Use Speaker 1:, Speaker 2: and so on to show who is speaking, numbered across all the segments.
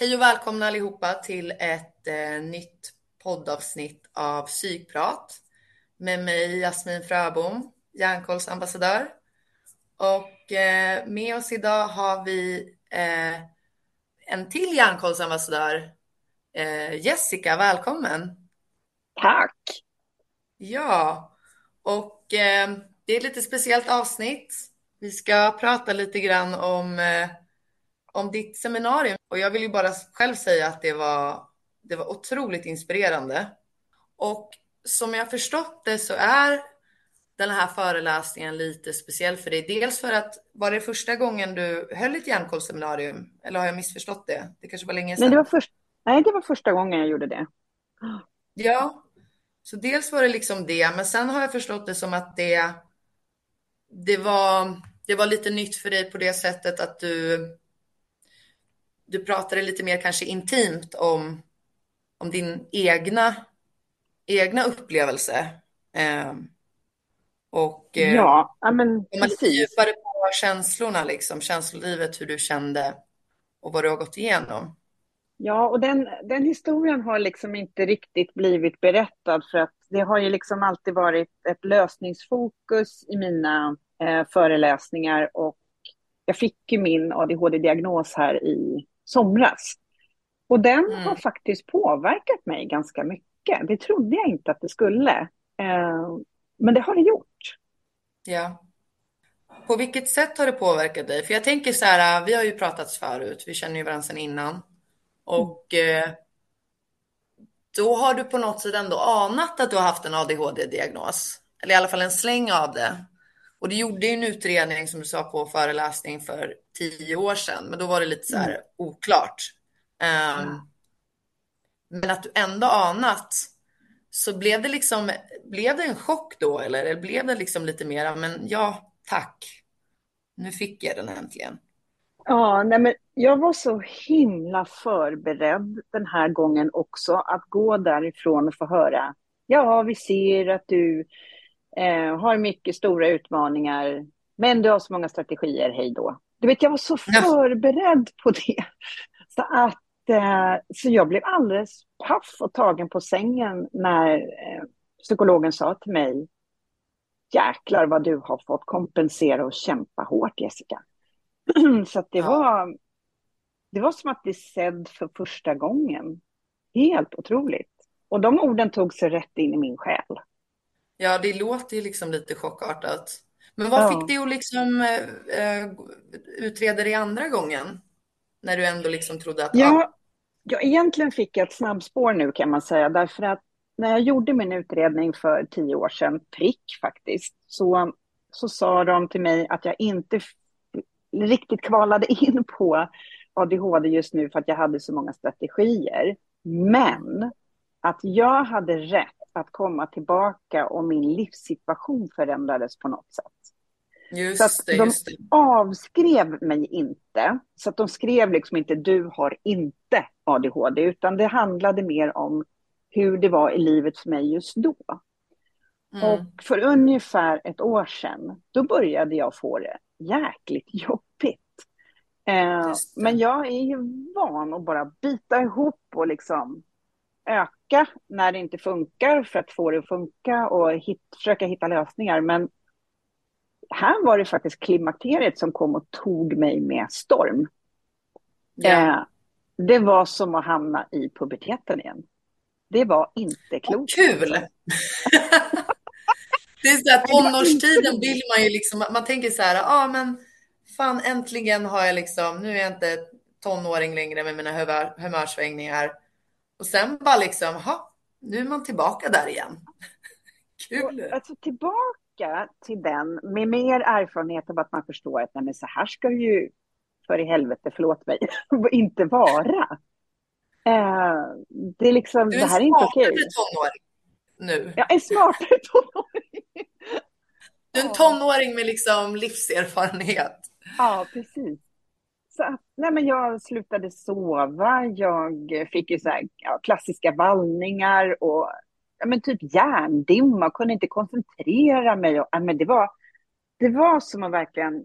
Speaker 1: Hej och välkomna allihopa till ett eh, nytt poddavsnitt av Psykprat med mig Jasmin Fröbom, Järnkollsambassadör. Och eh, med oss idag har vi eh, en till Järnkollsambassadör, eh, Jessica. Välkommen!
Speaker 2: Tack!
Speaker 1: Ja, och eh, det är ett lite speciellt avsnitt. Vi ska prata lite grann om eh, om ditt seminarium och jag vill ju bara själv säga att det var, det var otroligt inspirerande. Och som jag förstått det så är den här föreläsningen lite speciell för dig. Dels för att var det första gången du höll ett hjärnkollseminarium? Eller har jag missförstått det? Det kanske var länge sedan.
Speaker 2: Nej, det var, först, nej, det var första gången jag gjorde det.
Speaker 1: Ja, så dels var det liksom det, men sen har jag förstått det som att det, det, var, det var lite nytt för dig på det sättet att du du pratade lite mer kanske intimt om, om din egna, egna upplevelse. Eh, och
Speaker 2: eh, ja, men
Speaker 1: precis. djupare på känslorna, liksom, känslolivet, hur du kände och vad du har gått igenom.
Speaker 2: Ja, och den, den historien har liksom inte riktigt blivit berättad för att det har ju liksom alltid varit ett lösningsfokus i mina eh, föreläsningar och jag fick ju min ADHD-diagnos här i somras. Och den mm. har faktiskt påverkat mig ganska mycket. Det trodde jag inte att det skulle. Eh, men det har det gjort.
Speaker 1: Ja. På vilket sätt har det påverkat dig? För jag tänker så här, vi har ju pratats förut, vi känner ju varandra sedan innan. Och eh, då har du på något sätt ändå anat att du har haft en ADHD-diagnos. Eller i alla fall en släng av det. Och du gjorde ju en utredning som du sa på föreläsning för tio år sedan, men då var det lite så här mm. oklart. Um, mm. Men att du ändå anat, så blev det liksom, blev det en chock då eller, eller blev det liksom lite mera, men ja, tack. Nu fick jag den äntligen.
Speaker 2: Ja, nej men jag var så himla förberedd den här gången också att gå därifrån och få höra. Ja, vi ser att du eh, har mycket stora utmaningar, men du har så många strategier, hej då. Du vet, jag var så förberedd på det. Så att eh, så jag blev alldeles paff och tagen på sängen när eh, psykologen sa till mig, jäklar vad du har fått kompensera och kämpa hårt, Jessica. så det ja. var, det var som att bli sedd för första gången. Helt otroligt. Och de orden tog sig rätt in i min själ.
Speaker 1: Ja, det låter ju liksom lite chockartat. Men vad ja. fick dig att liksom äh, utreda det andra gången? När du ändå liksom trodde att...
Speaker 2: Ja, ah. ja, egentligen fick jag ett snabbspår nu kan man säga. Därför att när jag gjorde min utredning för tio år sedan, prick faktiskt, så, så sa de till mig att jag inte riktigt kvalade in på ADHD just nu för att jag hade så många strategier. Men att jag hade rätt att komma tillbaka och min livssituation förändrades på något sätt.
Speaker 1: Just så att det,
Speaker 2: de avskrev mig inte, så att de skrev liksom inte du har inte ADHD, utan det handlade mer om hur det var i livet för mig just då. Mm. Och för ungefär ett år sedan, då började jag få det jäkligt jobbigt. Eh, men jag är ju van att bara bita ihop och liksom öka när det inte funkar för att få det att funka och hit, försöka hitta lösningar. Men här var det faktiskt klimakteriet som kom och tog mig med storm. Yeah. Eh, det var som att hamna i puberteten igen. Det var inte klokt.
Speaker 1: kul! det är så här, tonårstiden vill man ju liksom, man tänker så här, ja ah, men fan äntligen har jag liksom, nu är jag inte tonåring längre med mina humör, humörsvängningar. Och sen bara liksom, ha, nu är man tillbaka där igen. Kul!
Speaker 2: Alltså tillbaka till den med mer erfarenhet av att man förstår att nej, så här ska ju, för i helvete, förlåt mig, inte vara. Eh, det är liksom, det här är inte okej. Du är en
Speaker 1: tonåring nu.
Speaker 2: Jag är smartare tonåring.
Speaker 1: Du är en tonåring med liksom livserfarenhet.
Speaker 2: Ja, precis. Så att, nej men jag slutade sova, jag fick ju så här, ja, klassiska vallningar och ja, men typ hjärndimma, kunde inte koncentrera mig. Och, ja, men det, var, det var som att verkligen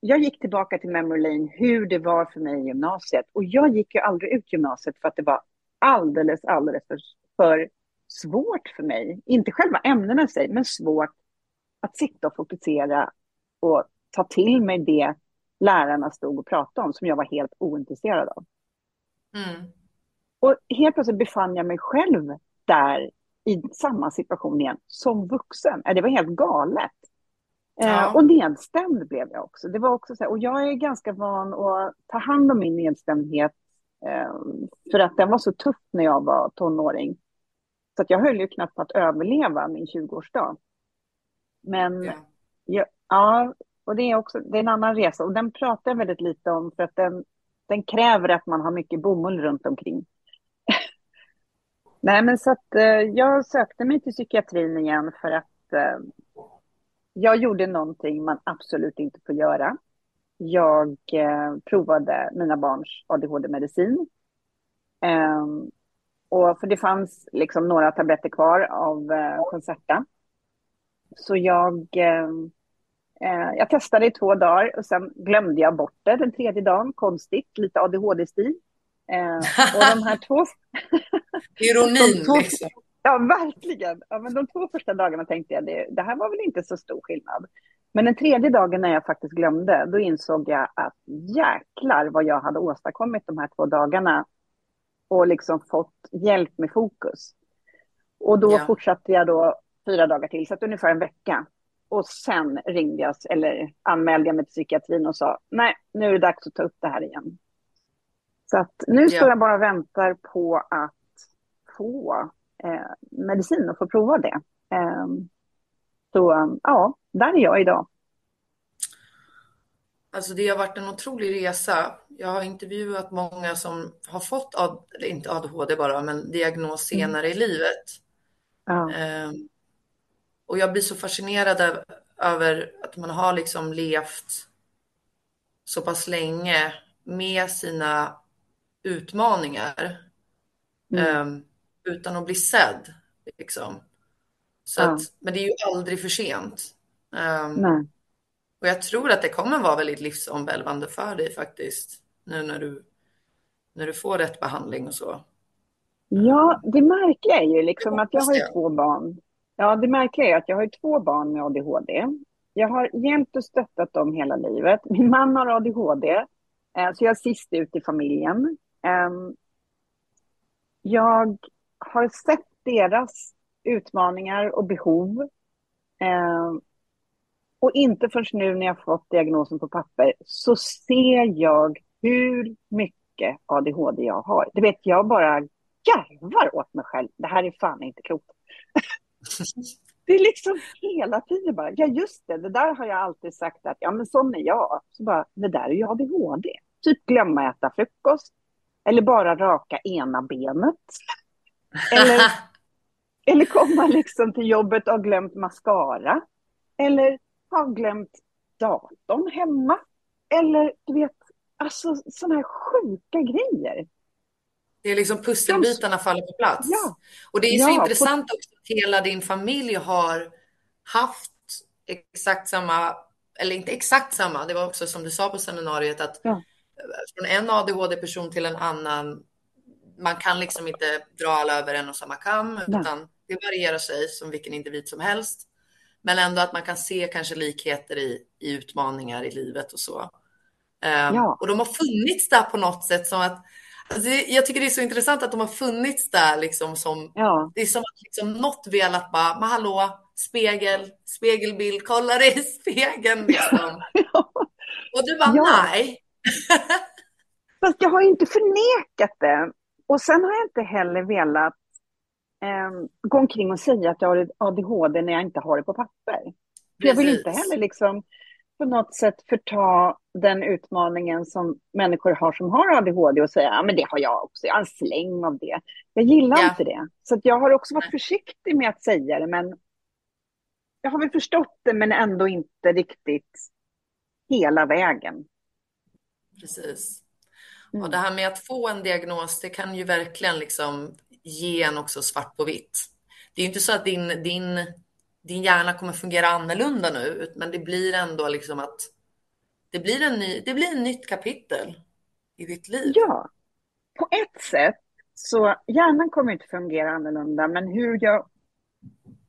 Speaker 2: jag gick tillbaka till memory lane hur det var för mig i gymnasiet. Och jag gick ju aldrig ut gymnasiet för att det var alldeles, alldeles för, för svårt för mig. Inte själva ämnena i sig, men svårt att sitta och fokusera och ta till mig det lärarna stod och pratade om som jag var helt ointresserad av. Mm. Och helt plötsligt befann jag mig själv där i samma situation igen som vuxen. Det var helt galet. Eh, ja. och nedstämd blev jag också. Det var också så här, och jag är ganska van att ta hand om min nedstämdhet eh, för att den var så tuff när jag var tonåring. Så att jag höll ju knappt på att överleva min 20-årsdag. Men ja. Jag, ja, och det är också det är en annan resa och den pratar jag väldigt lite om för att den, den kräver att man har mycket bomull runt omkring. Nej, men så att eh, jag sökte mig till psykiatrin igen för att eh, jag gjorde någonting man absolut inte får göra. Jag eh, provade mina barns ADHD-medicin. Eh, och för det fanns liksom några tabletter kvar av eh, Concerta. Så jag, eh, jag testade i två dagar och sen glömde jag bort det den tredje dagen, konstigt, lite ADHD-stil.
Speaker 1: Eh, och de här två... Ironin två, liksom.
Speaker 2: Ja, verkligen. Ja, men de två första dagarna tänkte jag, det, det här var väl inte så stor skillnad. Men den tredje dagen när jag faktiskt glömde, då insåg jag att jäklar vad jag hade åstadkommit de här två dagarna och liksom fått hjälp med fokus. Och då ja. fortsatte jag då fyra dagar till, så att ungefär en vecka. Och sen ringde jag, eller anmälde jag mig till psykiatrin och sa, nej, nu är det dags att ta upp det här igen. Så att nu ja. står jag bara och väntar på att få eh, medicin och få prova det. Eh, så ja, där är jag idag.
Speaker 1: Alltså det har varit en otrolig resa. Jag har intervjuat många som har fått, eller inte ADHD bara, men diagnos mm. senare mm. i livet. Ja. Eh, och jag blir så fascinerad över att man har liksom levt så pass länge med sina utmaningar mm. um, utan att bli sedd. Liksom. Så ja. att, men det är ju aldrig för sent. Um, och jag tror att det kommer vara väldigt livsomvälvande för dig faktiskt. Nu när du, när du får rätt behandling och så.
Speaker 2: Ja, det märkliga är ju liksom att jag har ju två barn. Ja, det märkliga är att jag har två barn med ADHD. Jag har hjälpt och stöttat dem hela livet. Min man har ADHD, eh, så jag är sist ut i familjen. Ehm, jag har sett deras utmaningar och behov. Ehm, och inte förrän nu när jag fått diagnosen på papper så ser jag hur mycket ADHD jag har. Du vet, jag bara garvar åt mig själv. Det här är fan inte klokt. Det är liksom hela tiden bara, ja just det, det där har jag alltid sagt att, ja men sån är jag. Så bara, det där är ju ADHD. Typ glömma äta frukost, eller bara raka ena benet. Eller, eller komma liksom till jobbet och ha glömt mascara. Eller ha glömt datorn hemma. Eller du vet, alltså sådana här sjuka grejer.
Speaker 1: Det är liksom pusselbitarna faller på plats. Ja. Och det är så ja, intressant på... också att hela din familj har haft exakt samma, eller inte exakt samma, det var också som du sa på seminariet att ja. från en ADHD-person till en annan, man kan liksom inte dra alla över en och samma kam, utan det varierar sig som vilken individ som helst. Men ändå att man kan se kanske likheter i, i utmaningar i livet och så. Um, och de har funnits där på något sätt som att Alltså, jag tycker det är så intressant att de har funnits där liksom som, ja. det är som att liksom något velat bara, men hallå, spegel, spegelbild, kolla dig i spegeln liksom. ja. Och du bara, ja. nej.
Speaker 2: Fast jag har inte förnekat det. Och sen har jag inte heller velat eh, gå omkring och säga att jag har ADHD när jag inte har det på papper. För jag vill inte heller liksom på något sätt förta den utmaningen som människor har som har ADHD och säga, ja men det har jag också, jag har en släng av det. Jag gillar ja. inte det. Så jag har också varit försiktig med att säga det, men jag har väl förstått det, men ändå inte riktigt hela vägen.
Speaker 1: Precis. Mm. Och det här med att få en diagnos, det kan ju verkligen liksom ge en också svart på vitt. Det är ju inte så att din, din din hjärna kommer fungera annorlunda nu, men det blir ändå liksom att det blir en ny, det blir ett nytt kapitel i ditt liv.
Speaker 2: Ja, på ett sätt så hjärnan kommer inte fungera annorlunda, men hur jag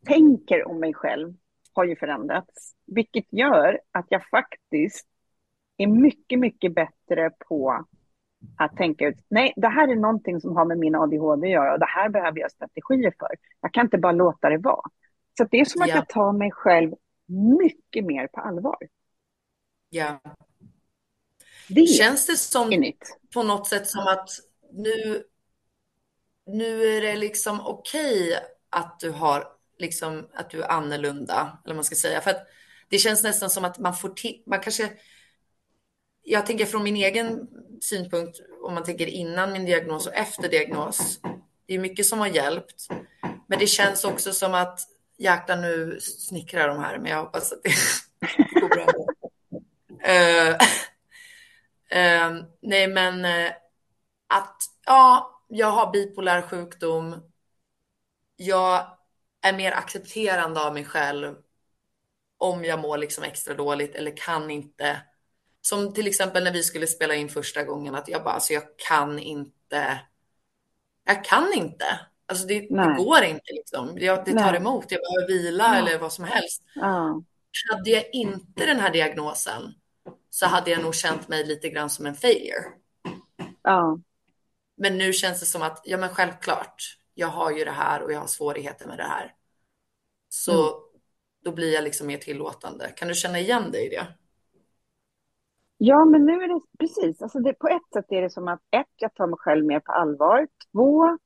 Speaker 2: tänker om mig själv har ju förändrats, vilket gör att jag faktiskt är mycket, mycket bättre på att tänka ut, nej, det här är någonting som har med min ADHD att göra och det här behöver jag strategier för. Jag kan inte bara låta det vara. Så det är som att
Speaker 1: Ja.
Speaker 2: jag tar mig själv mycket mer på allvar.
Speaker 1: Ja.
Speaker 2: Det
Speaker 1: Känns det som
Speaker 2: nytt.
Speaker 1: på något sätt som att nu, nu är det liksom okej att du har liksom att du är annorlunda, eller vad man ska säga. För att det känns nästan som att man får till, man kanske, jag tänker från min egen synpunkt, om man tänker innan min diagnos och efter diagnos, det är mycket som har hjälpt. Men det känns också som att, jäklar nu snickrar de här, men jag hoppas att det går bra. Eh, eh, nej, men eh, att ja, jag har bipolär sjukdom. Jag är mer accepterande av mig själv om jag mår liksom extra dåligt eller kan inte. Som till exempel när vi skulle spela in första gången att jag bara, alltså jag kan inte. Jag kan inte. Alltså det, det går inte liksom. Jag, det tar
Speaker 2: Nej.
Speaker 1: emot. Jag behöver vila
Speaker 2: Ja.
Speaker 1: eller vad som helst.
Speaker 2: Ja,
Speaker 1: Hade jag inte den här diagnosen så hade jag nog känt mig lite grann som en failure.
Speaker 2: ja,
Speaker 1: Men nu känns det som att, ja men självklart, jag har ju det här och jag har svårigheter med det här. Så
Speaker 2: Mm.
Speaker 1: då blir jag liksom mer tillåtande. Kan du känna igen dig i det?
Speaker 2: ja, men nu är det precis. Alltså det, på ett sätt är det som att ett, jag tar mig själv mer på allvar. Två,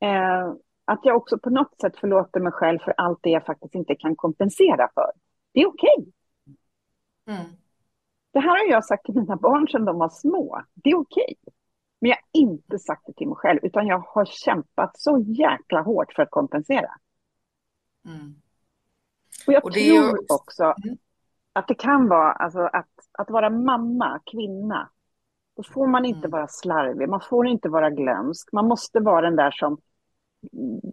Speaker 2: eh, att jag också på något sätt förlåter mig själv för allt det jag faktiskt inte kan kompensera för. Det är okej.
Speaker 1: Mm.
Speaker 2: Det här har jag sagt till mina barn sedan de var små. Det är okej. Men jag har inte sagt det till mig själv, utan jag har kämpat så jäkla hårt för att kompensera.
Speaker 1: Mm.
Speaker 2: Och jag
Speaker 1: Och är ju
Speaker 2: tror också
Speaker 1: Mm.
Speaker 2: att det kan vara, alltså att, att vara mamma, kvinna, då får man inte
Speaker 1: Mm.
Speaker 2: vara slarvig, man får inte vara glömsk, man måste vara den där som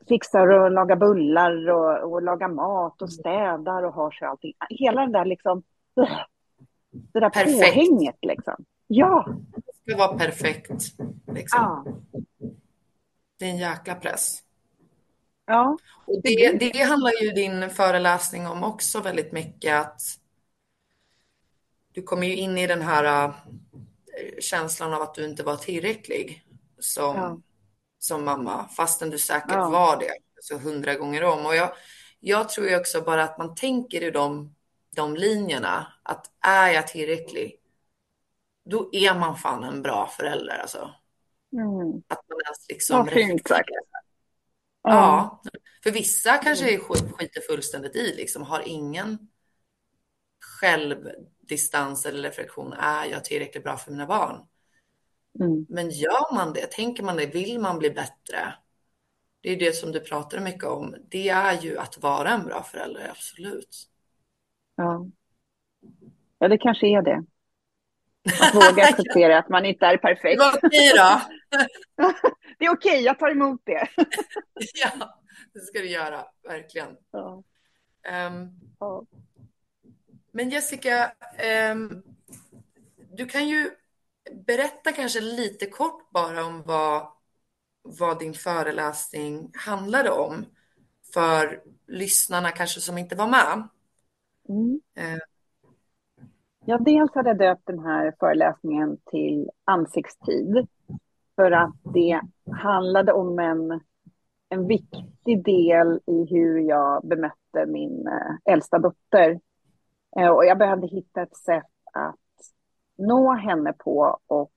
Speaker 2: fixar och lagar bullar och, och lagar mat och städar och har sig allting. Hela den där liksom, det där
Speaker 1: Perfekt.
Speaker 2: påhänget liksom. Ja,
Speaker 1: Det ska vara perfekt. Liksom.
Speaker 2: ja,
Speaker 1: Det är en jäkla press.
Speaker 2: ja,
Speaker 1: Och det, det handlar ju din föreläsning om också väldigt mycket att du kommer ju in i den här äh, känslan av att du inte var tillräcklig som,
Speaker 2: Ja.
Speaker 1: Som mamma, fastän du säkert
Speaker 2: Ja.
Speaker 1: var det så hundra gånger om. Och jag, jag tror ju också bara att man tänker i de, de linjerna, att är jag tillräcklig, då är man fan en bra förälder alltså.
Speaker 2: mm.
Speaker 1: Att man ens liksom
Speaker 2: Vad fint sagt.
Speaker 1: Ja, för vissa kanske sk- skiter fullständigt i, liksom har ingen självdistans eller reflektion. Är jag tillräckligt bra för mina barn?
Speaker 2: Mm.
Speaker 1: Men gör man det, tänker man det, vill man bli bättre? Det är det som du pratar mycket om. Det är ju att vara en bra förälder, absolut.
Speaker 2: Ja. ja, det kanske är det. Att våga acceptera att man inte är
Speaker 1: Det
Speaker 2: perfekt.
Speaker 1: var okej då.
Speaker 2: Det är okej, jag tar emot det.
Speaker 1: Ja, det ska du göra, verkligen.
Speaker 2: Ja,
Speaker 1: Ehm,
Speaker 2: ja.
Speaker 1: Men Jessica, ehm, du kan ju berätta kanske lite kort bara om vad, vad din föreläsning handlade om för lyssnarna kanske som inte var med.
Speaker 2: Mm.
Speaker 1: Eh,
Speaker 2: Ja, dels hade jag döpt den här föreläsningen till Ansiktstid för att det handlade om en, en viktig del i hur jag bemötte min eh, äldsta dotter. Eh, och jag behövde hitta ett sätt att nå henne på och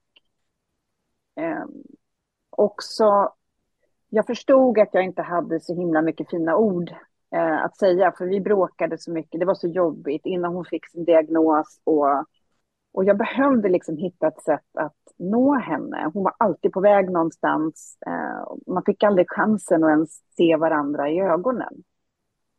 Speaker 2: eh, också jag förstod att jag inte hade så himla mycket fina ord eh, att säga, för vi bråkade så mycket. Det var så jobbigt innan hon fick sin diagnos. Och, och jag behövde liksom hitta ett sätt att nå henne. Hon var alltid på väg någonstans. Eh, man fick aldrig chansen att ens se varandra i ögonen.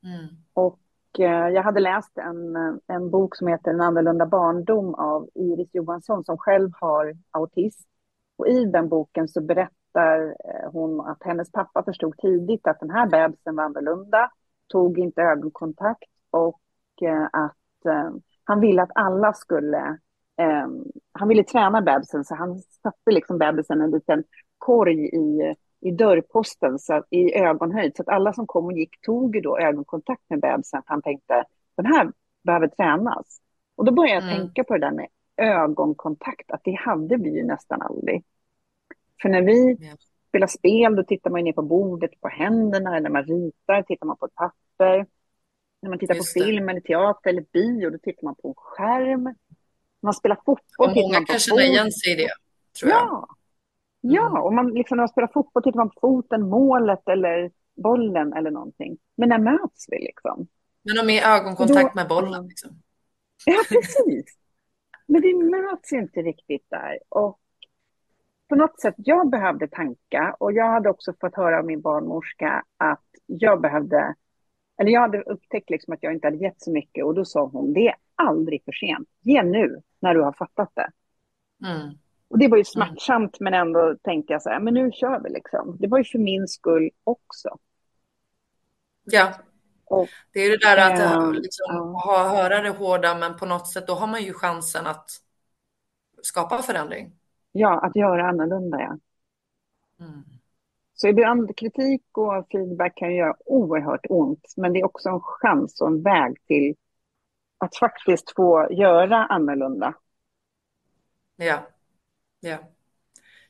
Speaker 1: mm,
Speaker 2: Och Eh, jag hade läst en, en bok som heter En annorlunda barndom av Iris Johansson som själv har autism. Och i den boken så berättar eh, hon att hennes pappa förstod tidigt att den här bebisen var annorlunda, tog inte ögonkontakt och eh, att han ville att alla skulle han ville träna bebisen så han satte liksom bebisen en liten korg i, i dörrposten så, i ögonhöjd. Så att alla som kom och gick tog då ögonkontakt med bebisen. Han tänkte den här behöver tränas. Och då började jag mm. tänka på det där med ögonkontakt, att det hade vi ju nästan aldrig. För när vi ja. spelar spel, då tittar man ner på bordet, på händerna, eller när man ritar tittar man på ett papper. När man tittar Just på film eller teater eller bio, då tittar man på en skärm. När man spelar fotboll
Speaker 1: och många kanske känner igen sig i det, tror
Speaker 2: jag. Ja, ja mm. och man, liksom, när man spelar fotboll tittar man på foten, målet eller bollen eller någonting. Men när möts vi liksom?
Speaker 1: Men de är i ögonkontakt då, med bollen. Liksom.
Speaker 2: Ja, precis. Men vi möts inte riktigt där. Och på något sätt, jag behövde tanka och jag hade också fått höra av min barnmorska att jag behövde, eller jag hade upptäckt liksom att jag inte hade gett så mycket och då sa hon, det är aldrig för sent. Ge nu när du har fattat det. Mm. Och det var ju smärtsamt mm. men ändå tänkte jag så här, men nu kör vi liksom. Det var ju för min skull också.
Speaker 1: Ja, och, det är det där att äh, liksom, ja. ha, höra det hårda, men på något sätt då har man ju chansen att skapa förändring.
Speaker 2: Ja, att göra annorlunda, ja. Mm. Så ibland kritik och feedback kan göra oerhört ont, men det är också en chans och en väg till att faktiskt få göra annorlunda.
Speaker 1: Ja, ja.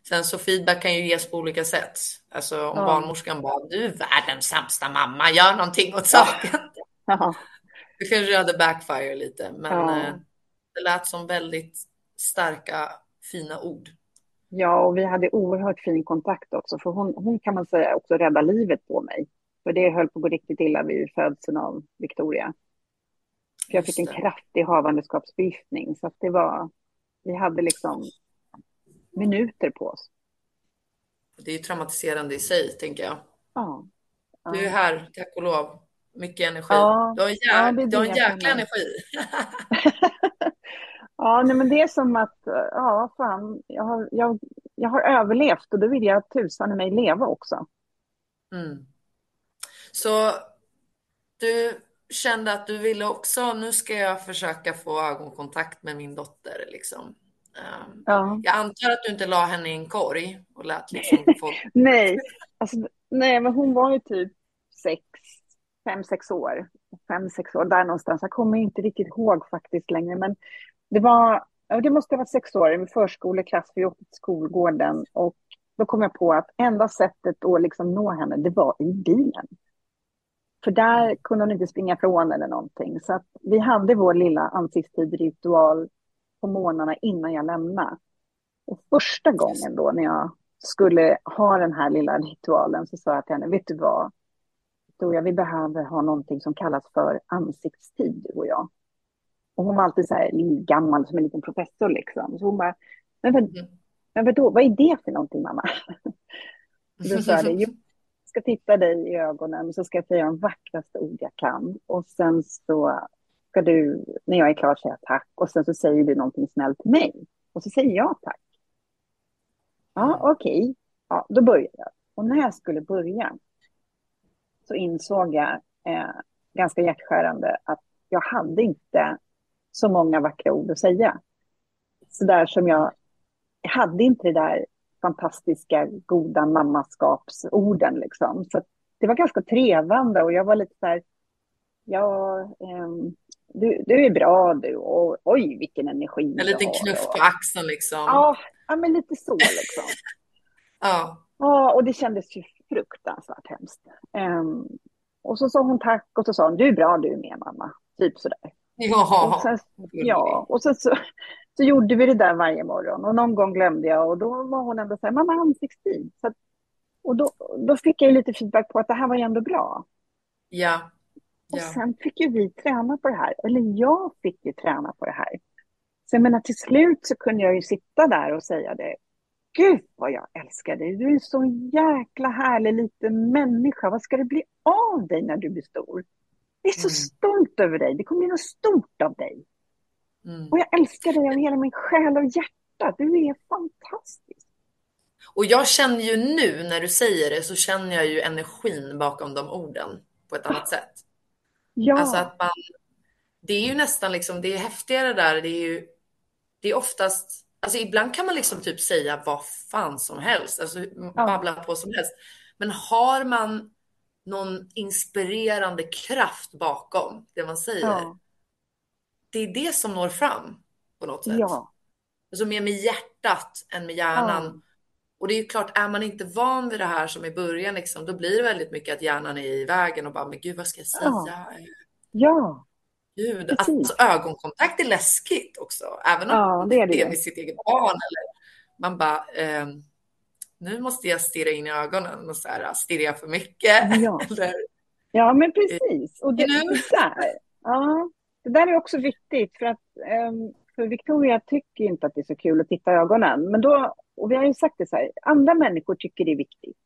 Speaker 1: Sen så feedback kan ju ges på olika sätt. Alltså om ja. barnmorskan bara, du är världens sämsta mamma, gör någonting åt saken. Ja. Det kanske hade backfire lite, men ja. Eh, det lät som väldigt starka, fina ord.
Speaker 2: Ja, och vi hade oerhört fin kontakt också, för hon, hon kan man säga också rädda livet på mig. För det höll på att gå riktigt illa vid födseln av Victoria. För jag fick en kraftig havandeskapsförgiftning, så att det var, vi hade liksom minuter på oss.
Speaker 1: Det är ju traumatiserande i sig, tänker jag. Ja. ja. Du är här, tack och lov. Mycket energi. Ja. Du har, jä ja, du har en jäkla energi.
Speaker 2: ja, nej, men det är som att, ja, fan, jag har, jag, jag har överlevt och då vill jag tusan i mig leva också. Mm.
Speaker 1: Så du kände att du ville också, nu ska jag försöka få ögonkontakt med min dotter liksom. Um, ja. Jag antar att du inte la henne i en korg och lät liksom folk...
Speaker 2: nej, alltså, nej, men hon var ju typ sex, fem, sex år. Fem, sex år, där någonstans. Jag kommer inte riktigt ihåg faktiskt längre, men det var, det måste vara sex år, med förskoleklass, vi åkte till skolgården och då kom jag på att enda sättet att liksom nå henne, det var i bilen. För där kunde hon inte springa från eller någonting. Så att vi hade vår lilla ansiktstid-ritual på morgnarna innan jag lämnade. Och första gången då när jag skulle ha den här lilla ritualen så sa jag till henne, vet du vad? Victoria, vi behöver ha någonting som kallas för ansiktstid, du och jag. Och hon var alltid så här gammal som en liten professor liksom. Så hon bara, men, vad, mm. men vadå, vad är det för någonting mamma? då sa jag, jag ska titta dig i ögonen så ska jag säga de vackraste ord jag kan. Och sen så ska du, när jag är klar, säga tack och sen så säger du någonting snällt till mig. Och så säger jag tack. Ja, mm. okej. Okay. Ja, då börjar jag. Och när jag skulle börja så insåg jag eh, ganska hjärtskärande att jag hade inte så många vackra ord att säga. Så där som jag, jag hade inte det där fantastiska, goda mammaskapsorden liksom. Så det var ganska trevande och jag var lite så här, ja, eh, du, du är bra du och oj vilken energi
Speaker 1: En liten knuff på axeln liksom.
Speaker 2: Ja, ja men lite så liksom. ja. Ja, och det kändes ju fruktansvärt hemskt. Um, och så sa hon tack och så sa hon, du är bra du med mamma. Typ sådär.
Speaker 1: Ja.
Speaker 2: Och sen, ja, och sen så, så gjorde vi det där varje morgon och någon gång glömde jag och då var hon ändå så här, mamma ansiktstid. Så att, och då, då fick jag lite feedback på att det här var ju ändå bra.
Speaker 1: Ja,
Speaker 2: och ja. sen fick ju vi träna på det här, eller jag fick ju träna på det här. Så jag menar till slut så kunde jag ju sitta där och säga det. Gud vad jag älskar dig, du är en så jäkla härlig liten människa. Vad ska det bli av dig när du blir stor? Jag är så mm. stolt över dig, det kommer bli något stort av dig. Mm. Och jag älskar dig av hela min själ och hjärta, du är fantastisk.
Speaker 1: Och jag känner ju nu när du säger det så känner jag ju energin bakom de orden på ett annat sätt. Ja. Alltså att man, det är ju nästan liksom, det är häftigare där, det är ju det är oftast, alltså ibland kan man liksom typ säga vad fan som helst, alltså babbla på som helst. Men har man någon inspirerande kraft bakom det man säger. Ja. Det är det som når fram på något sätt. Ja. Alltså mer med hjärtat än med hjärnan. Ja. Och det är ju klart, är man inte van vid det här som i början, liksom, då blir det väldigt mycket att hjärnan är i vägen och bara, men gud, vad ska jag säga? Ja.
Speaker 2: ja.
Speaker 1: Gud, alltså, ögonkontakt är läskigt också, även om ja, det är det. det är med sitt eget barn. Eller, man bara, eh, nu måste jag stirra in i ögonen och så här, stirrar jag för mycket?
Speaker 2: Ja, eller, ja men precis. Och det, det, där, ja, det där är också viktigt för att um, för Victoria tycker inte att det är så kul att titta i ögonen. Men då, och vi har ju sagt det så här, andra människor tycker det är viktigt.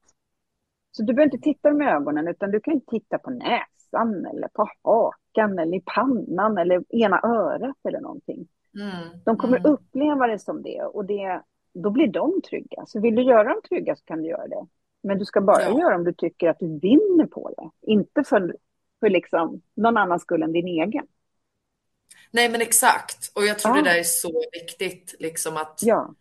Speaker 2: Så du behöver inte titta i ögonen utan du kan titta på näsan eller på hakan eller i pannan eller ena örat eller någonting. Mm, de kommer mm. uppleva det som det och det, då blir de trygga. Så vill du göra dem trygga så kan du göra det. Men du ska bara ja. göra om du tycker att du vinner på det. Inte för, för liksom någon annans skull än din egen.
Speaker 1: Nej men exakt. Och jag tror ja. det där är så viktigt. Liksom att ja.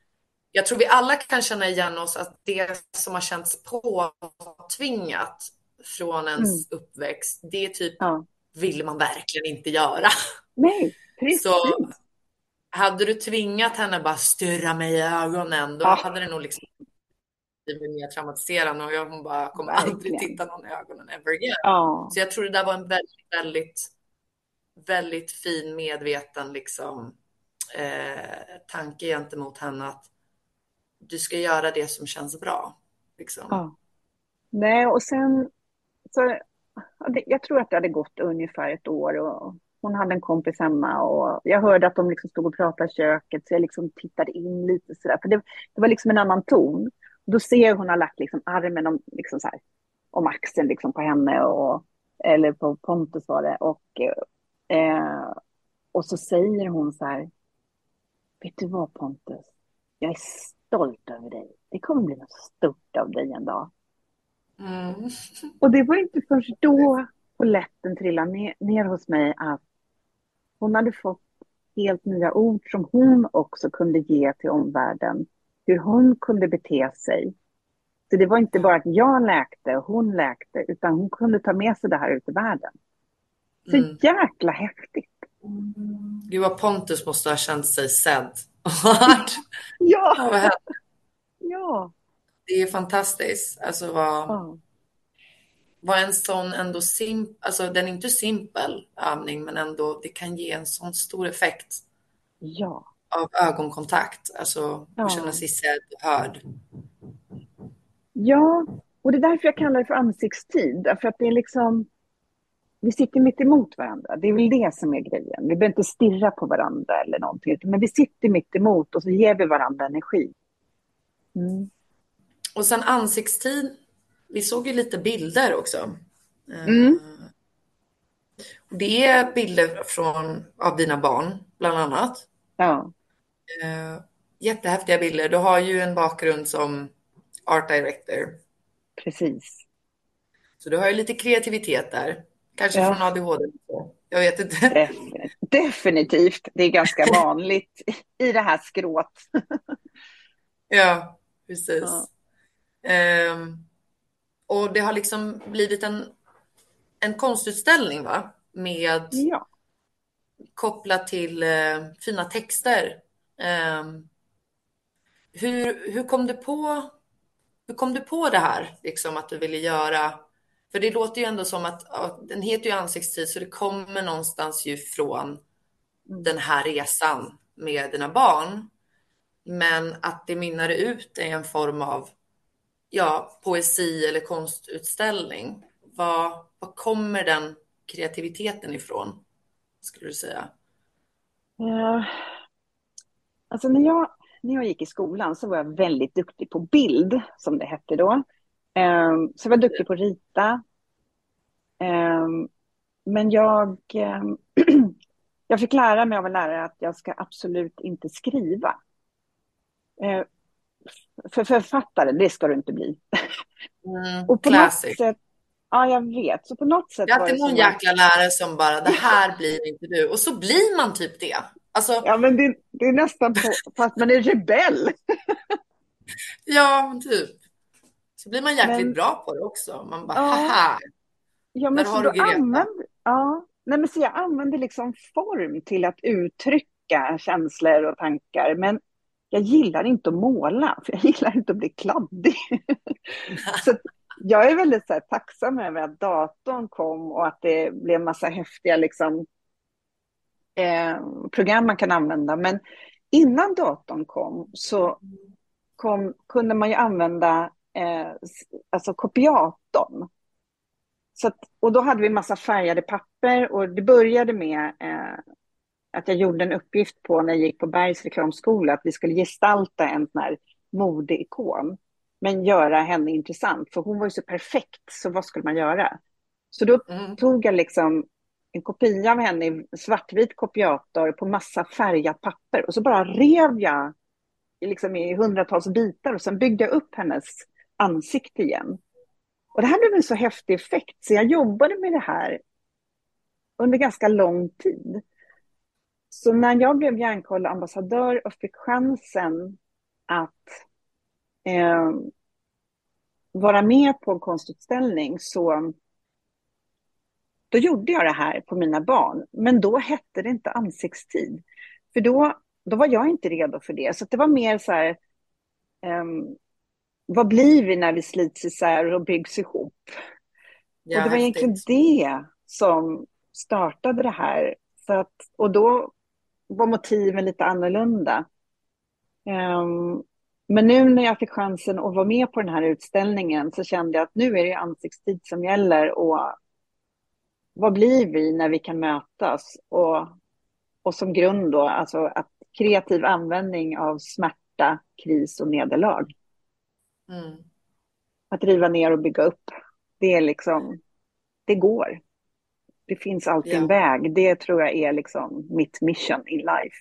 Speaker 1: Jag tror vi alla kan känna igen oss att det som har känts påtvingat från ens mm. uppväxt, det typ ja. vill man verkligen inte göra.
Speaker 2: Nej, precis. Så
Speaker 1: hade du tvingat henne bara stirra mig i ögonen, då ja. hade det nog liksom blivit mer traumatiserande och jag bara kommer verkligen. aldrig titta någon i ögonen ever again. Ja. Så jag tror det där var en väldigt, väldigt, väldigt fin medveten liksom eh, tanke gentemot henne att du ska göra det som känns bra. Liksom. Ja.
Speaker 2: Nej, och sen så jag tror att det hade gått ungefär ett år och hon hade en kompis hemma och jag hörde att de liksom stod och pratade i köket så jag liksom tittade in lite sådär. För det, det var liksom en annan ton. Då ser jag hon har lagt liksom armen om, liksom så här, om axeln liksom på henne och, eller på Pontus var det. Och, eh, och så säger hon så här. Vet du vad Pontus? Jag är stolt över dig. Det kommer bli något stort av dig en dag. Mm. Och det var inte först då lätten trillade ner, ner hos mig att hon hade fått helt nya ord som hon också kunde ge till omvärlden. Hur hon kunde bete sig. Så det var inte bara att jag läkte och hon läkte, utan hon kunde ta med sig det här ut i världen. Så mm. jäkla häftigt.
Speaker 1: Gud vad Pontus måste ha känt sig sedd
Speaker 2: ja. ja.
Speaker 1: Det är fantastiskt. Alltså vad, ja. vad en sån ändå sim, alltså den är inte simpel övning, men ändå det kan ge en sån stor effekt.
Speaker 2: Ja.
Speaker 1: Av ögonkontakt, alltså ja. att känna sig sedd och hörd.
Speaker 2: Ja, och det är därför jag kallar det för ansiktstid, för att det är liksom vi sitter mitt emot varandra. Det är väl det som är grejen. Vi behöver inte stirra på varandra eller någonting, men vi sitter mitt emot och så ger vi varandra energi.
Speaker 1: Mm. Och sen ansiktstid. Vi såg ju lite bilder också. Mm. Eh, det är bilder från, av dina barn, bland annat.
Speaker 2: Ja.
Speaker 1: Uh, jättehäftiga bilder. Du har ju en bakgrund som art director.
Speaker 2: Precis.
Speaker 1: Så du har ju lite kreativitet där. Kanske ja. från ADHD. Jag vet inte.
Speaker 2: Definitivt. Det är ganska vanligt i det här skrået.
Speaker 1: ja, precis. Ja. Um, och det har liksom blivit en, en konstutställning va? Med
Speaker 2: ja.
Speaker 1: kopplat till uh, fina texter. Um, hur, hur kom du på hur kom du på det här, liksom att du ville göra för det låter ju ändå som att ja, den heter ju ansiktstid så det kommer någonstans ju från den här resan med dina barn. Men att det mynnar ut i en form av ja, poesi eller konstutställning. Var, var kommer den kreativiteten ifrån? Skulle du säga?
Speaker 2: Ja, alltså när jag, när jag gick i skolan så var jag väldigt duktig på bild, som det hette då. Um, så jag var duktig på att rita. Um, men jag, um, jag fick lära mig av en lärare att jag ska absolut inte skriva. För författare, det ska du inte bli.
Speaker 1: Mm, och på classic. något sätt,
Speaker 2: ja, jag vet. Så på något sätt
Speaker 1: jag alltid någon jäkla lärare som bara, det här blir inte du. Och så blir man typ det. Alltså,
Speaker 2: Ja, men det, det är nästan på, på att man är rebell.
Speaker 1: ja, typ. Så blir man jäkligt
Speaker 2: Men-
Speaker 1: bra på det också. Man bara,
Speaker 2: Ja.
Speaker 1: haha.
Speaker 2: Ja, men
Speaker 1: Där
Speaker 2: så
Speaker 1: har du
Speaker 2: använder, ja, nej, men så jag använder liksom form till att uttrycka känslor och tankar. Men jag gillar inte att måla, för jag gillar inte att bli kladdig. så jag är väldigt så här, tacksam över att datorn kom och att det blev massa häftiga liksom, eh, program man kan använda. Men innan datorn kom så kom, kunde man ju använda eh, alltså kopiatorn. Så att, och då hade vi massa färgade papper och det började med eh, att jag gjorde en uppgift på när jag gick på Bergs reklamskola att vi skulle gestalta en sån här modeikon. Men göra henne intressant, för hon var ju så perfekt, så vad skulle man göra? Så då
Speaker 1: Mm.
Speaker 2: tog jag liksom en kopia av henne i svartvit kopiator på massa färgat papper och så bara rev jag liksom i hundratals bitar och sen byggde jag upp hennes ansikte igen. Och det här blev en så häftig effekt så jag jobbade med det här under ganska lång tid. Så när jag blev Hjärnkoll-ambassadör och fick chansen att eh, vara med på en konstutställning så då gjorde jag det här på mina barn. Men då hette det inte ansiktstid. För då, då var jag inte redo för det. Så det var mer så här, ehm, vad blir vi när vi slits isär och byggs ihop?
Speaker 1: Ja,
Speaker 2: och det var
Speaker 1: häftigt.
Speaker 2: egentligen det som startade det här. Så att, och då var motiven lite annorlunda. Ehm, men nu när jag fick chansen att vara med på den här utställningen så kände jag att nu är det ansiktstid som gäller och vad blir vi när vi kan mötas? Och, och som grund då, alltså att kreativ användning av smärta, kris och nederlag.
Speaker 1: Mm.
Speaker 2: Att riva ner och bygga upp, det är liksom, det går. Det finns alltid en
Speaker 1: Ja.
Speaker 2: väg. Det tror jag är liksom mitt mission in life.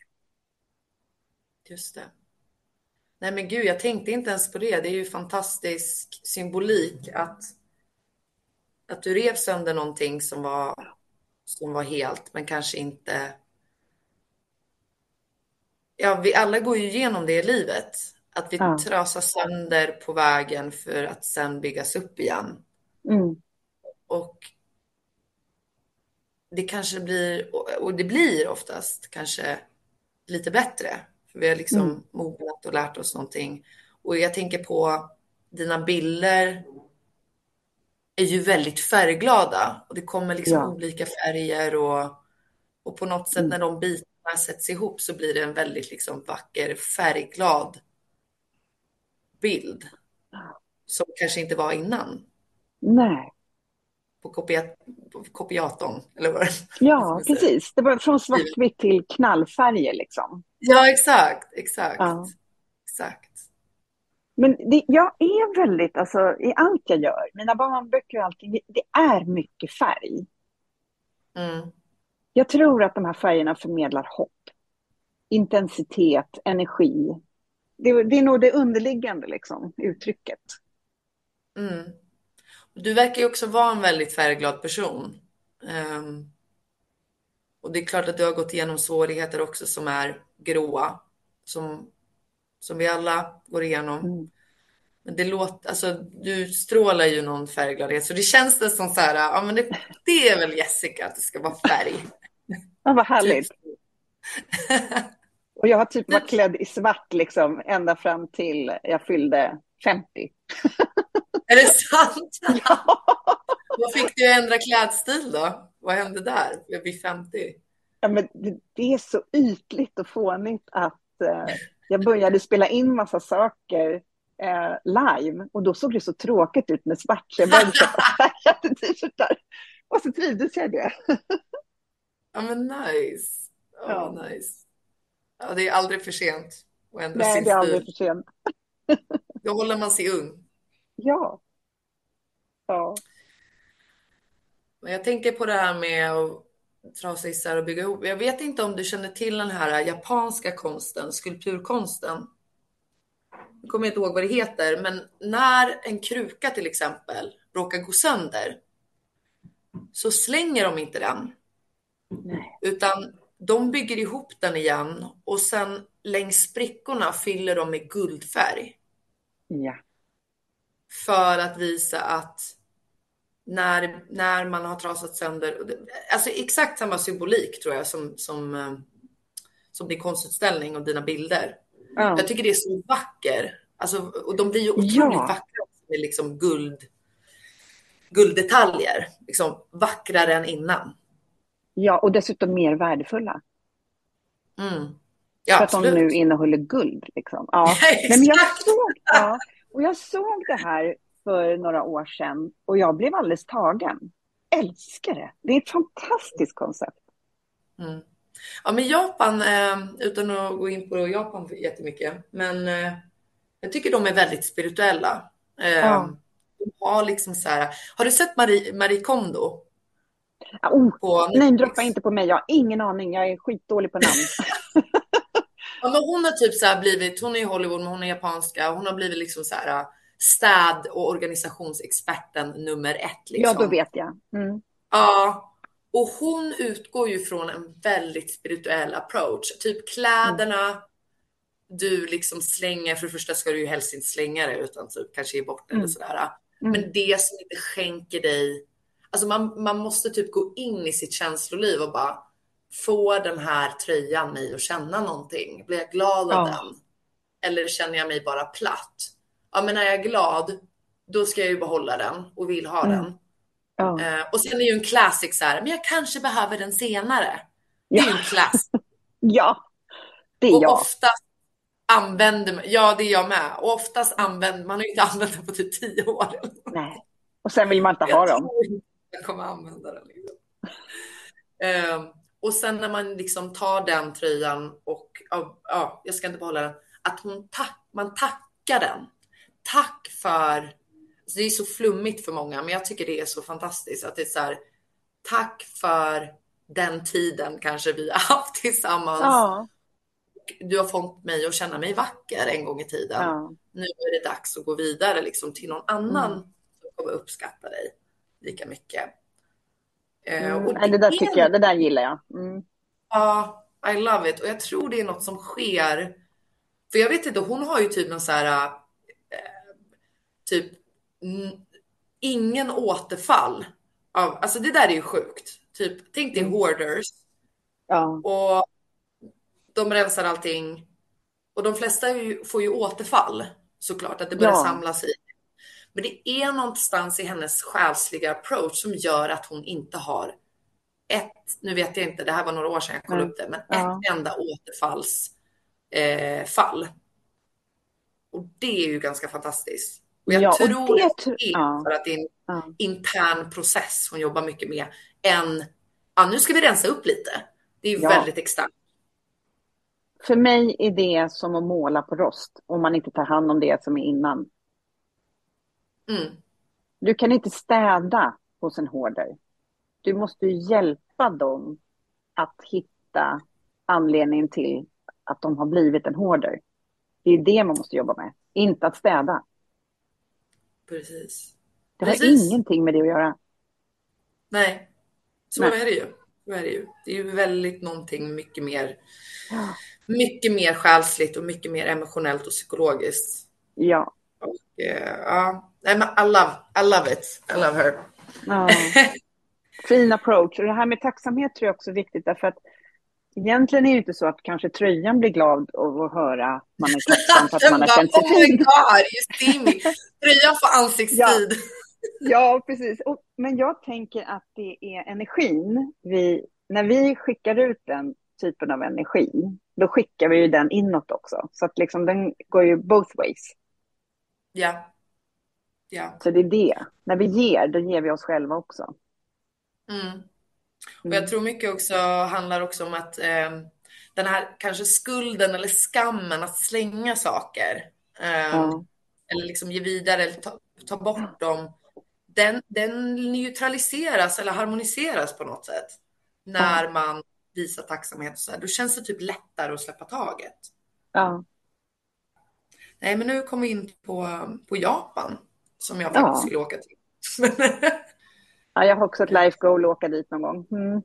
Speaker 1: Just det. Nej men gud, jag tänkte inte ens på det. Det är ju fantastisk symbolik att, att du rev sönder någonting som var, som var helt, men kanske inte... Ja, vi alla går ju igenom det i livet. Att vi
Speaker 2: Ja.
Speaker 1: trasar sönder på vägen för att sen byggas upp igen.
Speaker 2: Mm.
Speaker 1: Och det kanske blir, och- och det blir oftast kanske lite bättre. För vi har liksom
Speaker 2: Mm.
Speaker 1: mognat och lärt oss någonting. Och jag tänker på dina bilder är ju väldigt färgglada. Och det kommer liksom
Speaker 2: Ja.
Speaker 1: olika färger och, och på något sätt
Speaker 2: Mm.
Speaker 1: när de bitarna sätts ihop så blir det en väldigt liksom vacker färgglad bild. Som kanske inte var innan
Speaker 2: Nej,
Speaker 1: på, kopia, på kopiatorn. Eller vad
Speaker 2: ja precis. Det var från svartvitt till knallfärger liksom.
Speaker 1: Ja, exakt, exakt,
Speaker 2: Ja.
Speaker 1: exakt.
Speaker 2: Men det, jag är väldigt, alltså i allt jag gör, mina barnböcker och allting, det, det är mycket färg.
Speaker 1: Mm.
Speaker 2: Jag tror att de här färgerna förmedlar hopp, intensitet, energi. Det, det är nog det underliggande liksom, uttrycket.
Speaker 1: Mm. Du verkar ju också vara en väldigt färgglad person. Ehm, och det är klart att du har gått igenom svårigheter också som är gråa, som, som vi alla går igenom.
Speaker 2: Mm.
Speaker 1: Men det låter, alltså du strålar ju någon färggladhet, så det känns det som så här, ja men det, det är väl Jessica att det ska vara färg.
Speaker 2: Ja, vad härligt. Och jag har typ varit klädd i svart liksom, ända fram till jag fyllde 50.
Speaker 1: Är det sant? Vad fick du ändra klädstil då? Vad hände där vid 50?
Speaker 2: Ja, men det, är så ytligt och fånigt att eh, jag började spela in massa saker eh, live och då såg det så tråkigt ut med svart så jag började köpa färgade t-shirtar. Och så trivdes jag i det.
Speaker 1: Ja men nice. Ja,
Speaker 2: Ja.
Speaker 1: nice. Ja, det är aldrig för sent att ändra
Speaker 2: Nej,
Speaker 1: sin
Speaker 2: det är aldrig
Speaker 1: stil.
Speaker 2: för sent.
Speaker 1: Då håller man sig ung.
Speaker 2: Ja. Ja.
Speaker 1: Men jag tänker på det här med att trasa isär och bygga ihop. Jag vet inte om du känner till den här japanska konsten, skulpturkonsten. Jag kommer inte ihåg vad det heter, men när en kruka till exempel råkar gå sönder så slänger de inte den,
Speaker 2: Nej.
Speaker 1: utan de bygger ihop den igen och sen längs sprickorna fyller de med guldfärg.
Speaker 2: Ja.
Speaker 1: För att visa att när, när man har trasat sönder, alltså exakt samma symbolik tror jag som, som, eh, som din konstutställning och dina bilder.
Speaker 2: Ja.
Speaker 1: Jag tycker det är så vacker. Alltså, och de blir ju otroligt
Speaker 2: Ja.
Speaker 1: vackra med liksom guld, gulddetaljer. Liksom vackrare än innan.
Speaker 2: Ja, och dessutom mer värdefulla.
Speaker 1: Mm. Ja,
Speaker 2: för att de
Speaker 1: absolut.
Speaker 2: nu innehåller guld. Liksom. Ja. Nej, men jag såg, ja, och jag såg det här för några år sedan och jag blev alldeles tagen. Älskar det. Det är ett fantastiskt koncept.
Speaker 1: Mm. Ja, men Japan, eh, utan att gå in på Japan jättemycket, men eh, jag tycker de är väldigt spirituella. Eh,
Speaker 2: Ja.
Speaker 1: De har liksom så här, har du sett Marie, Marie Kondo?
Speaker 2: Oh, nej, droppa inte på mig. Jag har ingen aning. Jag är skitdålig på namn.
Speaker 1: Ja, men hon har typ så blivit, hon är i Hollywood, men hon är japanska. Hon har blivit liksom så här städ och organisationsexperten nummer ett. Liksom.
Speaker 2: Ja, då vet jag. Mm.
Speaker 1: Ja, och hon utgår ju från en väldigt spirituell approach. Typ kläderna du liksom slänger, för det första ska du ju helst inte slänga det utan typ kanske ge bort det eller
Speaker 2: Mm.
Speaker 1: sådär.
Speaker 2: Mm.
Speaker 1: Men det som inte skänker dig, alltså man, man måste typ gå in i sitt känsloliv och bara få den här tröjan mig att känna någonting? Blir jag glad av
Speaker 2: Ja.
Speaker 1: den? Eller känner jag mig bara platt? Ja, men när jag är glad, då ska jag ju behålla den och vill ha
Speaker 2: Mm.
Speaker 1: den.
Speaker 2: Ja.
Speaker 1: Eh, och sen är ju en classic så här, men jag kanske behöver den senare. Det är
Speaker 2: Ja.
Speaker 1: en classic.
Speaker 2: ja, det är
Speaker 1: Och
Speaker 2: jag.
Speaker 1: oftast använder man, ja det är jag med, och oftast använder man har ju inte använt den på typ tio år.
Speaker 2: Nej. Och sen vill man inte ha dem.
Speaker 1: Jag kommer använda den. Liksom. Ehm, och sen när man liksom tar den tröjan och ja, ja, jag ska inte behålla den, att hon tack, man tackar den. Tack för, alltså det är så flummigt för många, men jag tycker det är så fantastiskt att det är så här, tack för den tiden kanske vi har haft tillsammans.
Speaker 2: Ja.
Speaker 1: Du har fått mig att känna mig vacker en gång i tiden
Speaker 2: ja.
Speaker 1: nu är det dags att gå vidare liksom, till någon annan
Speaker 2: Mm.
Speaker 1: som kommer uppskatta dig lika mycket. Eh,
Speaker 2: Mm.
Speaker 1: och
Speaker 2: Nej, det där
Speaker 1: är
Speaker 2: tycker jag. Det där gillar jag. Mm.
Speaker 1: Ja, I love it. Och jag tror det är något som sker. För jag vet inte, hon har ju typ någon så här, eh, typ mm, ingen återfall. Av, alltså det där är ju sjukt. Typ, tänk dig
Speaker 2: Mm.
Speaker 1: hoarders
Speaker 2: Ja.
Speaker 1: och de rensar allting. Och de flesta ju, får ju återfall såklart, att det börjar
Speaker 2: Ja.
Speaker 1: samla sig. Men det är någonstans i hennes själsliga approach som gör att hon inte har ett, nu vet jag inte, det här var några år sedan jag kollade
Speaker 2: Nej.
Speaker 1: upp det, men
Speaker 2: Ja.
Speaker 1: ett enda återfallsfall. Eh, fall. och det är ju ganska fantastiskt. Och jag
Speaker 2: Ja, och
Speaker 1: tror
Speaker 2: det
Speaker 1: att det är
Speaker 2: ja.
Speaker 1: för att det är en
Speaker 2: Ja.
Speaker 1: intern process hon jobbar mycket med än, ja nu ska vi rensa upp lite. Det är ju väldigt externt.
Speaker 2: För mig är det som att måla på rost om man inte tar hand om det som är innan.
Speaker 1: Mm.
Speaker 2: Du kan inte städa hos en hoarder. Du måste ju hjälpa dem att hitta anledningen till att de har blivit en hoarder. Det är det man måste jobba med, inte att städa.
Speaker 1: Precis.
Speaker 2: Det har
Speaker 1: Precis.
Speaker 2: ingenting med det att göra.
Speaker 1: Nej, så
Speaker 2: Nej.
Speaker 1: är det ju. Så är det ju. Det är ju väldigt någonting mycket mer,
Speaker 2: Ja.
Speaker 1: mycket mer själsligt och mycket mer emotionellt och psykologiskt.
Speaker 2: Ja.
Speaker 1: Eh, ja, nej men I love, I love it. I love her.
Speaker 2: ja. Fin approach. Och det här med tacksamhet tror jag också är viktigt därför att egentligen är det inte så att kanske tröjan blir glad av att höra att man är tacksam för att man har känt sig
Speaker 1: oh my
Speaker 2: fin.
Speaker 1: god, you see me. Tröjan får ansiktstid.
Speaker 2: Ja, precis. Och, men jag tänker att det är energin. Vi, när vi skickar ut den typen av energi, då skickar vi ju den inåt också. Så att liksom den går ju both ways.
Speaker 1: Ja. Ja.
Speaker 2: Så det är det. När vi ger, då ger vi oss själva också.
Speaker 1: Mm. Och
Speaker 2: Mm.
Speaker 1: jag tror mycket också handlar också om att eh, den här kanske skulden eller skammen att slänga saker. Eh,
Speaker 2: Ja.
Speaker 1: Eller liksom ge vidare eller ta, ta bort dem. Den, den neutraliseras eller harmoniseras på något sätt. När man visar tacksamhet och så här. Då känns det typ lättare att släppa taget.
Speaker 2: Ja.
Speaker 1: Nej, men nu kommer vi in på, på Japan. Som jag
Speaker 2: Ja.
Speaker 1: faktiskt skulle åka till.
Speaker 2: ja, jag har också ett life goal att åka dit någon gång. Mm.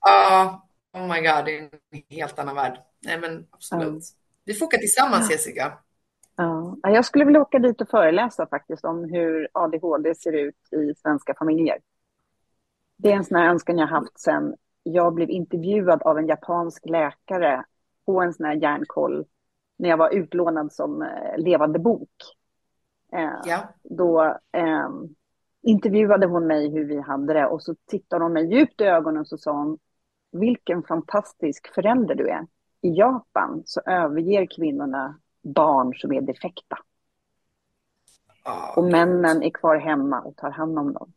Speaker 1: Ja, Oh my god, det är en helt annan värld. Nej men absolut.
Speaker 2: Mm.
Speaker 1: Vi får åka tillsammans Jessica.
Speaker 2: Ja. Jag skulle vilja åka dit och föreläsa faktiskt om hur ADHD ser ut i svenska familjer. Det är en sån här önskan jag haft sedan jag blev intervjuad av en japansk läkare på en sån här hjärnkoll när jag var utlånad som eh, levande bok. Eh,
Speaker 1: Ja.
Speaker 2: Då eh, intervjuade hon mig hur vi hade det och så tittade hon mig djupt i ögonen och så sa hon vilken fantastisk förälder du är. I Japan så överger kvinnorna barn som är defekta
Speaker 1: Ja,
Speaker 2: och männen är kvar hemma och tar hand om dem.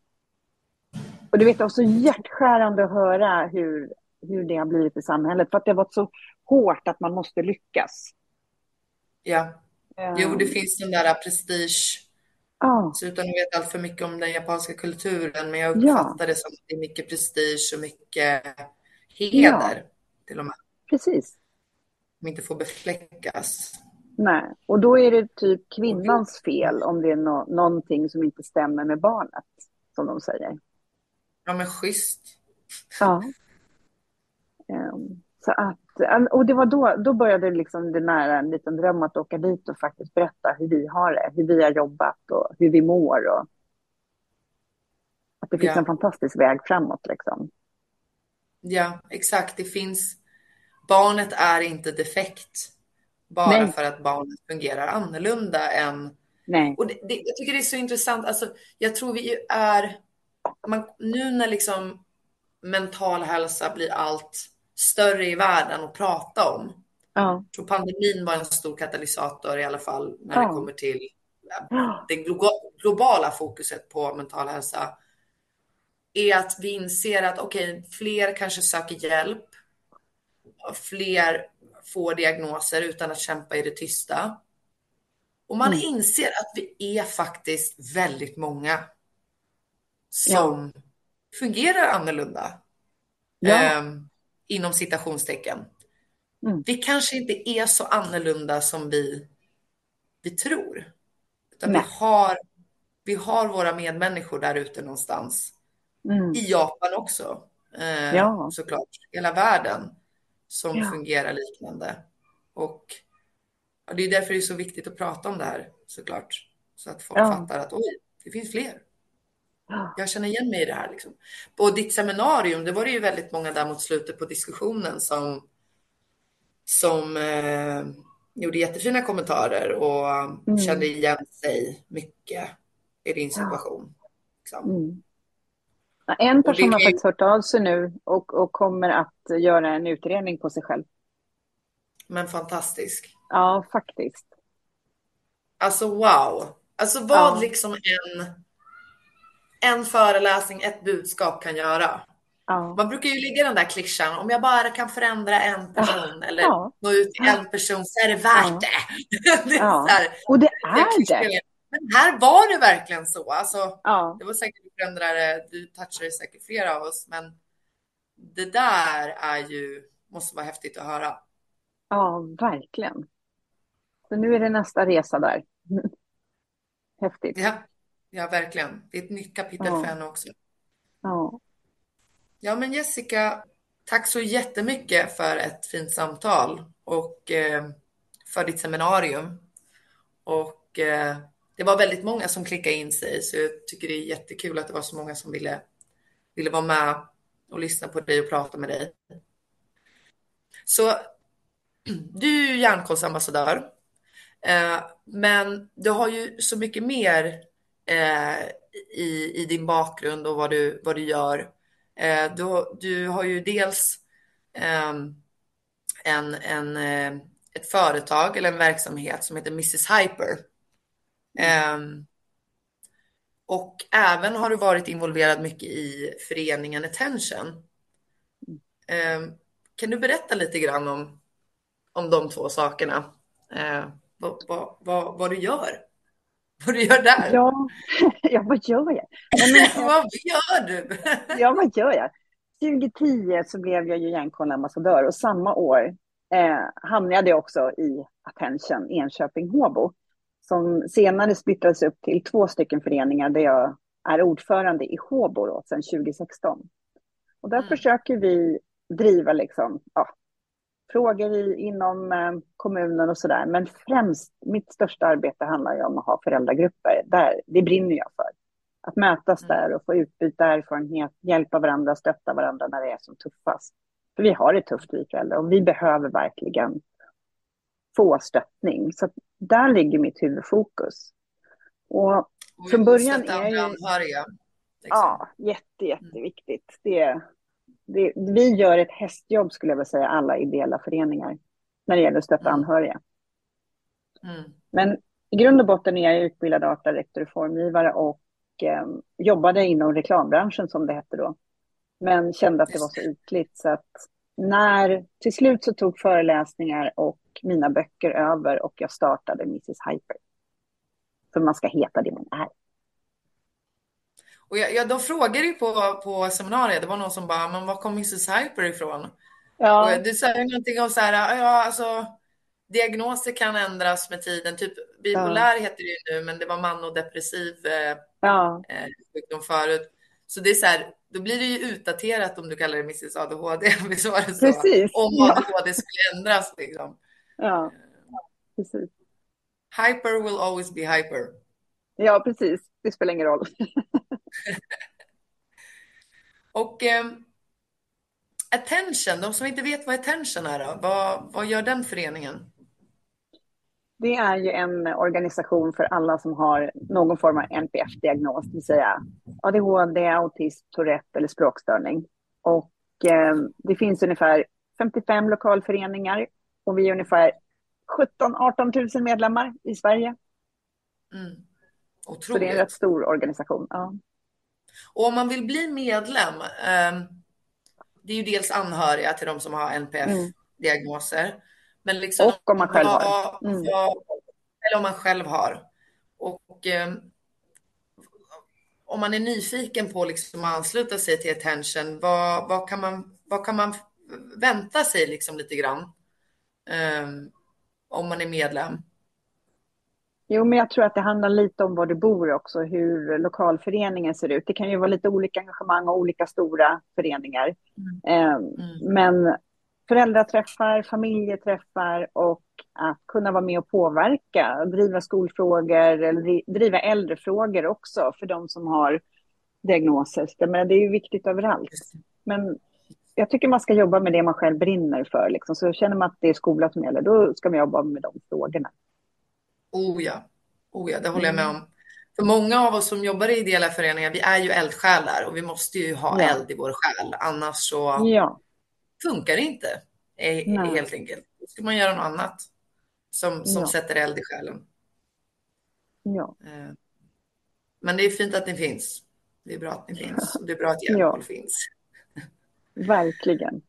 Speaker 2: Och du vet, det var så hjärtskärande att höra hur, hur det har blivit i samhället. För att det har varit så hårt att man måste lyckas.
Speaker 1: Ja. Jo, det
Speaker 2: Ehm,
Speaker 1: finns den där prestige,
Speaker 2: Ja,
Speaker 1: så utan att veta allt för mycket om den japanska kulturen, men jag
Speaker 2: Ja.
Speaker 1: uppfattar det som att det är mycket prestige och mycket heder till och med,
Speaker 2: precis.
Speaker 1: som inte får befläckas.
Speaker 2: Nej. Och då är det typ kvinnans fel om det är no någonting som inte stämmer med barnet, som de säger.
Speaker 1: Ja, men schysst.
Speaker 2: Ja. Ehm, Så att, och det var då, då började liksom det nära en liten dröm att åka dit och faktiskt berätta hur vi har det, hur vi har jobbat och hur vi mår och att det finns
Speaker 1: Ja.
Speaker 2: en fantastisk väg framåt liksom.
Speaker 1: Ja, exakt. Det finns... Barnet är inte defekt bara
Speaker 2: Nej.
Speaker 1: för att barnet fungerar annorlunda än...
Speaker 2: Nej.
Speaker 1: Och det, det, jag tycker det är så intressant. Alltså, jag tror vi är... Man, nu när liksom mental hälsa blir allt större i världen att prata om.
Speaker 2: Ja.
Speaker 1: Jag tror pandemin var en stor katalysator i alla fall när
Speaker 2: Ja.
Speaker 1: det kommer till det glo- globala fokuset på mental hälsa. Är att vi inser att okej, fler kanske söker hjälp. Fler får diagnoser utan att kämpa i det tysta. Och man
Speaker 2: Mm.
Speaker 1: inser att vi är faktiskt väldigt många som fungerar annorlunda.
Speaker 2: Ja.
Speaker 1: Ehm, inom citationstecken.
Speaker 2: Mm.
Speaker 1: Vi kanske inte är så annorlunda som vi, vi tror. Utan vi har, vi har våra medmänniskor där ute någonstans.
Speaker 2: Mm.
Speaker 1: I Japan också. Eh,
Speaker 2: Ja.
Speaker 1: Såklart. Hela världen som
Speaker 2: Ja.
Speaker 1: fungerar liknande. Och ja, det är därför det är så viktigt att prata om det här såklart. Så att folk
Speaker 2: Ja.
Speaker 1: fattar att oj, det finns fler.
Speaker 2: Ja.
Speaker 1: Jag känner igen mig i det här. Liksom. På ditt seminarium, det var det ju väldigt många där mot slutet på diskussionen som, som eh, gjorde jättefina kommentarer och
Speaker 2: Mm.
Speaker 1: kände igen sig mycket i din situation. Liksom.
Speaker 2: Mm. En person har faktiskt hört av sig nu och, och kommer att göra en utredning på sig själv.
Speaker 1: Men fantastisk.
Speaker 2: Ja, faktiskt.
Speaker 1: Alltså wow. Alltså vad
Speaker 2: Ja.
Speaker 1: liksom en, en föreläsning, ett budskap kan göra.
Speaker 2: Ja.
Speaker 1: Man brukar ju ligga i den där klyschan, om jag bara kan förändra en person eller
Speaker 2: Ja.
Speaker 1: nå ut till en person så är det värt det. det
Speaker 2: Ja.
Speaker 1: här,
Speaker 2: Och det
Speaker 1: det är klyschor.
Speaker 2: det.
Speaker 1: Men här var det verkligen så. Alltså,
Speaker 2: Ja.
Speaker 1: det var säkert du förändrare, du touchade säkert flera av oss, men det där är ju, måste vara häftigt att höra.
Speaker 2: ja, verkligen. Så nu är det nästa resa där. Häftigt.
Speaker 1: Ja, ja verkligen. Det är ett nytt kapitel
Speaker 2: Ja.
Speaker 1: för henne också.
Speaker 2: Ja.
Speaker 1: Ja, men Jessica, tack så jättemycket för ett fint samtal och eh, för ditt seminarium. Och eh, det var väldigt många som klickade in sig, så jag tycker det är jättekul att det var så många som ville, ville vara med och lyssna på dig och prata med dig. Så du är ju Hjärnkollsambassadör, eh, men du har ju så mycket mer eh, i, i din bakgrund och vad du, vad du gör. Eh, du, du har ju dels eh, en, en, eh, ett företag eller en verksamhet som heter Mrs Hyper. Ehm, och även har du varit involverad mycket i föreningen Attention. Ehm, kan du berätta lite grann om, om de två sakerna? Eh, vad, vad, vad, vad du gör? Vad du gör där?
Speaker 2: Ja. ja, vad gör jag? Nej, men,
Speaker 1: vad gör du?
Speaker 2: Ja, vad gör jag? 2010 så blev jag ju Hjärnkollambassadör och samma år eh, hamnade jag också i Attention Enköping-Håbo som senare splittrades upp till två stycken föreningar där jag är ordförande i Håbo då, sedan 2016. Och där
Speaker 1: Mm.
Speaker 2: försöker vi driva liksom, ja, frågor i, inom eh, kommunen och sådär. Men främst, mitt största arbete handlar ju om att ha föräldragrupper. Där, det brinner jag för. Att mötas mm. där och få utbyta erfarenhet, hjälpa varandra, stötta varandra när det är som tuffast. För vi har det tufft vi föräldrar och vi behöver verkligen få stöttning. Så där ligger mitt huvudfokus. Och från början är ju... Anhöriga, liksom. Ja, jätte, jätteviktigt. Det, det, vi gör ett hästjobb skulle jag vilja säga, alla ideella föreningar, när det gäller att stötta mm. anhöriga. Mm. Men i grund och botten är jag utbildad artdirektor och formgivare och eh, jobbade inom reklambranschen som det hette då. Men kände att det var så ytligt så att när till slut så tog föreläsningar och mina böcker över och jag startade Mrs Hyper. För man ska heta det man är.
Speaker 1: Och jag, jag, de frågade ju på, på seminariet, det var någon som bara, men var kom Mrs Hyper ifrån? Ja. Du sa någonting om så här, ja alltså diagnoser kan ändras med tiden. Typ bipolär ja. heter det ju nu, men det var manodepressiv eh, ja. eh, sjukdom förut. Så det är så här, då blir det ju utdaterat om du kallar det Mrs ADHD. Visst var det så? Precis. Om ADHD skulle ändras liksom.
Speaker 2: Ja, precis.
Speaker 1: Hyper will always be hyper.
Speaker 2: Ja, precis. Det spelar ingen roll.
Speaker 1: och eh, Attention, de som inte vet vad Attention är, då, vad, vad gör den föreningen?
Speaker 2: Det är ju en organisation för alla som har någon form av NPF-diagnos, det vill säga ADHD, autism, Tourette eller språkstörning. Och eh, det finns ungefär 55 lokalföreningar och vi är ungefär 17-18 000 medlemmar i Sverige. Mm. Så det är en rätt stor organisation. Ja.
Speaker 1: Och om man vill bli medlem, eh, det är ju dels anhöriga till de som har NPF-diagnoser.
Speaker 2: Men liksom, och om man själv har.
Speaker 1: Mm. Eller om man själv har. Och eh, om man är nyfiken på liksom att ansluta sig till Attention, vad, vad, kan, man, vad kan man vänta sig liksom lite grann? Eh, om man är medlem?
Speaker 2: Jo, men jag tror att det handlar lite om var du bor också, hur lokalföreningen ser ut. Det kan ju vara lite olika engagemang och olika stora föreningar. Mm. Eh, mm. Men föräldraträffar, familjeträffar och att kunna vara med och påverka, driva skolfrågor eller driva äldrefrågor också för de som har diagnoser. Men det är ju viktigt överallt. Men jag tycker man ska jobba med det man själv brinner för. Liksom. Så känner man att det är skola som gäller, då ska man jobba med de frågorna.
Speaker 1: Oh ja, oh ja det håller jag med om. För många av oss som jobbar i ideella föreningar, vi är ju eldsjälar och vi måste ju ha ja. eld i vår själ. Annars så ja funkar inte Nej. helt enkelt. Då ska man göra något annat som, som ja. sätter eld i själen.
Speaker 2: Ja.
Speaker 1: Eh, men det är fint att ni finns. Det är bra att ni finns och det är bra att ja. finns.
Speaker 2: Verkligen.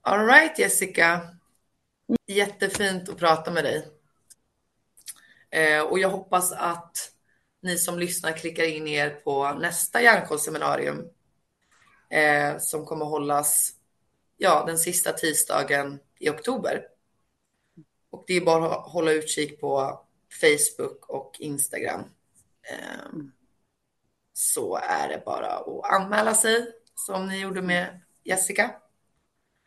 Speaker 1: All right Jessica. Jättefint att prata med dig. Eh, och jag hoppas att ni som lyssnar klickar in er på nästa hjärnkollseminarium eh, som kommer hållas ja, den sista tisdagen i oktober. Och det är bara att hålla utkik på Facebook och Instagram. Eh, så är det bara att anmäla sig som ni gjorde med Jessica.